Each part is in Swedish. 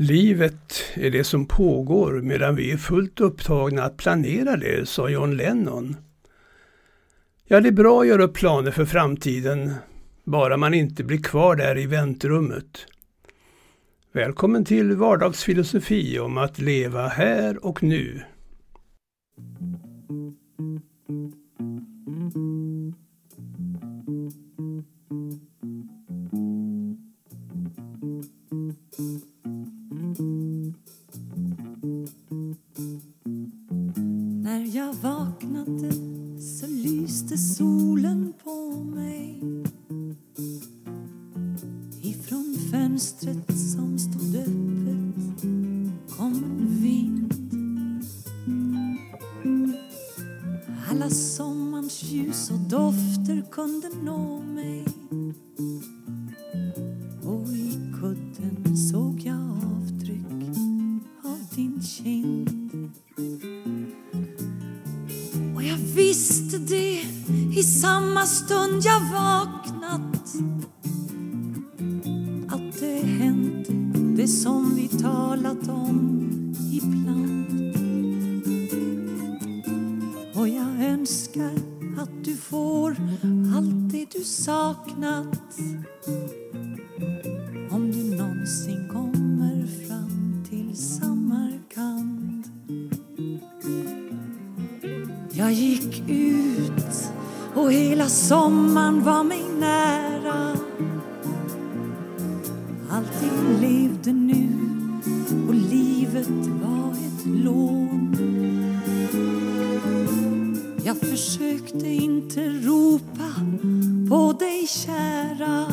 Livet är det som pågår medan vi är fullt upptagna att planera det, sa John Lennon. Ja, det är bra att göra upp planer för framtiden, bara man inte blir kvar där i väntrummet. Välkommen till vardagsfilosofi om att leva här och nu. Fönstret som stod öppet kom en vind. Alla sommarns ljus och dofter kunde nå mig. Och i kudden såg jag avtryck av din kind. Och jag visste det i samma stund jag vaknade önskar att du får allt det du saknat. Om du någonsin kommer fram till Samarkand jag gick ut och hela sommaren var mig nära. Allting levde nu och livet var ett lån. Jag försökte inte ropa på dig kära.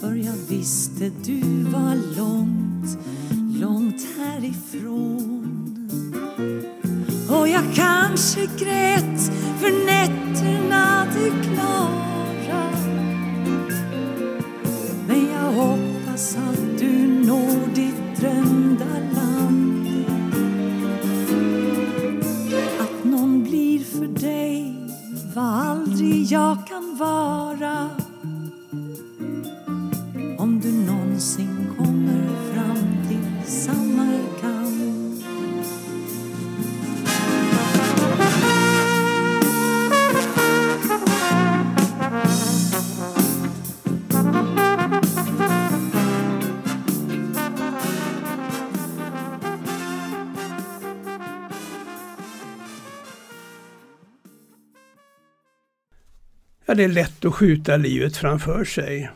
För jag visste du var långt, långt härifrån. Och jag kanske grät för nätterna du klara Ja, det är lätt att skjuta livet framför sig.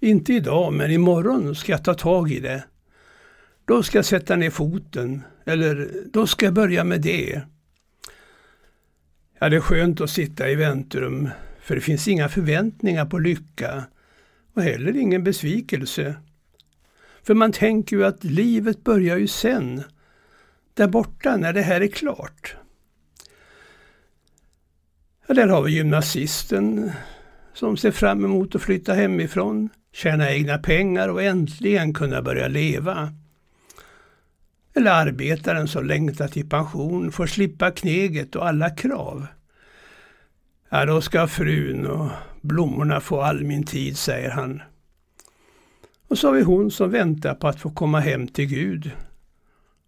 Inte idag, men imorgon ska jag ta tag i det. Då ska jag sätta ner foten, eller då ska jag börja med det. Ja, det är skönt att sitta i väntrum, för det finns inga förväntningar på lycka och heller ingen besvikelse. För man tänker ju att livet börjar ju sen, där borta när det här är klart. Ja, där har vi gymnasisten som ser fram emot att flytta hemifrån, tjäna egna pengar och äntligen kunna börja leva. Eller arbetaren som längtar till pension får slippa kneget och alla krav. Ja, då ska frun och blommorna få all min tid, säger han. Och så har vi hon som väntar på att få komma hem till Gud.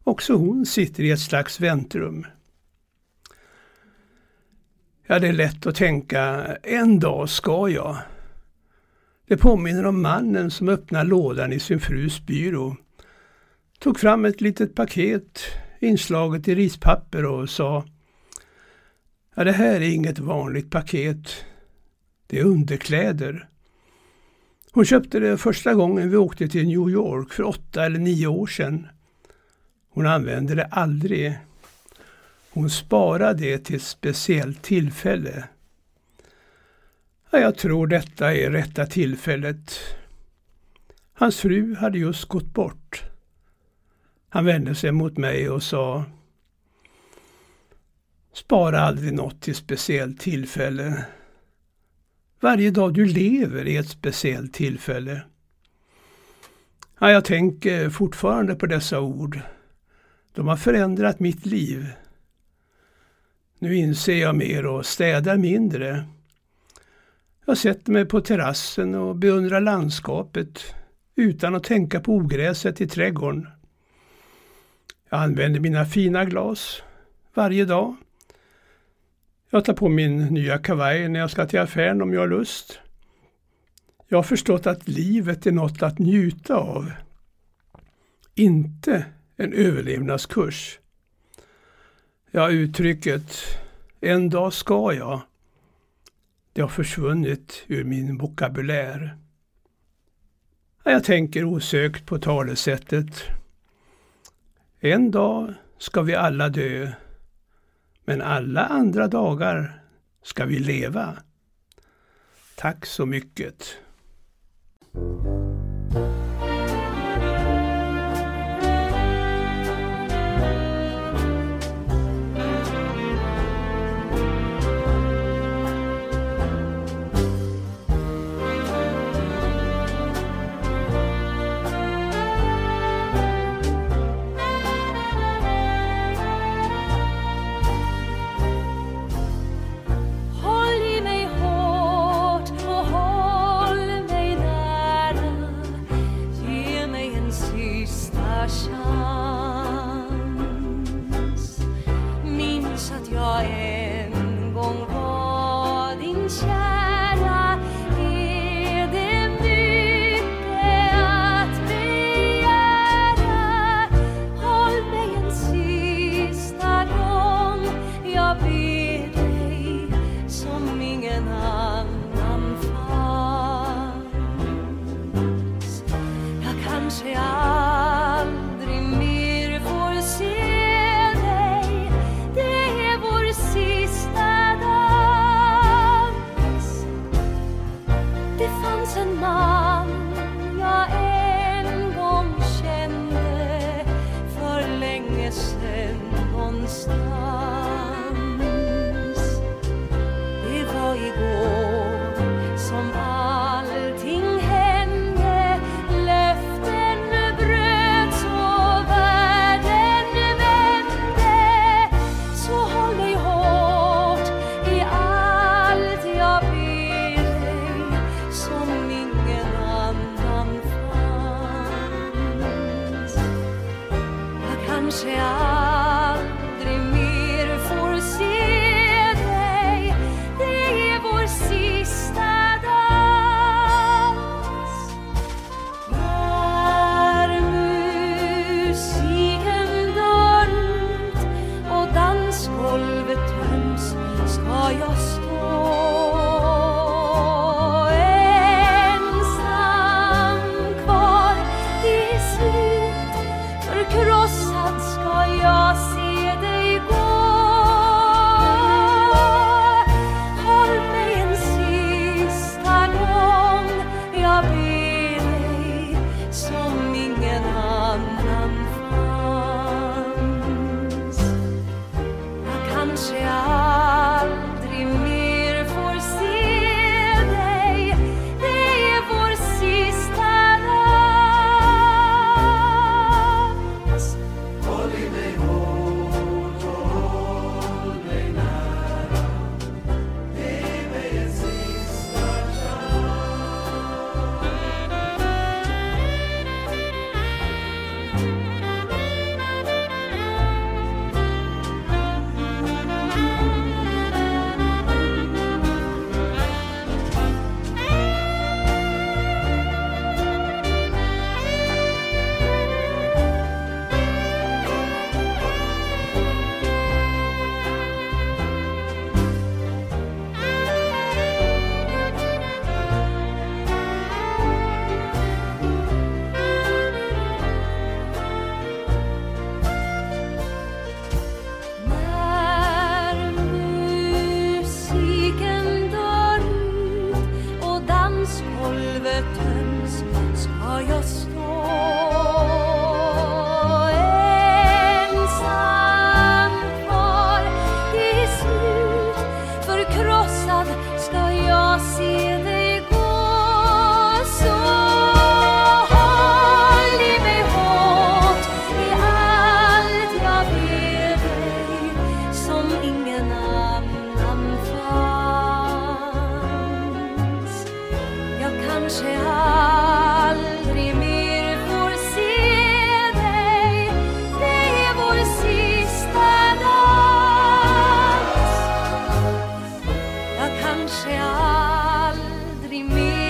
Också hon sitter i ett slags väntrum. Ja, det är lätt att tänka, en dag ska jag. Det påminner om mannen som öppnade lådan i sin frus byrå, tog fram ett litet paket inslaget i rispapper och sa Ja, det här är inget vanligt paket. Det är underkläder. Hon köpte det första gången vi åkte till New York för åtta eller nio år sedan. Hon använde det aldrig. Hon sparade det till ett speciellt tillfälle. Ja, jag tror detta är rätta tillfället. Hans fru hade just gått bort. Han vände sig mot mig och sa Spara aldrig något till speciellt tillfälle. Varje dag du lever är ett speciellt tillfälle. Ja, jag tänker fortfarande på dessa ord. De har förändrat mitt liv. Nu inser jag mer och städar mindre. Jag sätter mig på terrassen och beundrar landskapet. utan att tänka på ogräset i trädgården. Jag använder mina fina glas varje dag. Jag tar på min nya kavaj när jag ska till affären om jag har lust. Jag har förstått att livet är något att njuta av. Inte en överlevnadskurs. Ja, uttrycket ”en dag ska jag” det har försvunnit ur min vokabulär. Jag tänker osökt på talesättet En dag ska vi alla dö, men alla andra dagar ska vi leva. Tack så mycket. kanske aldrig mer får se dig. Det är vår sista dans. När musiken dörmt och dansgolvet töms ska jag și al trimis.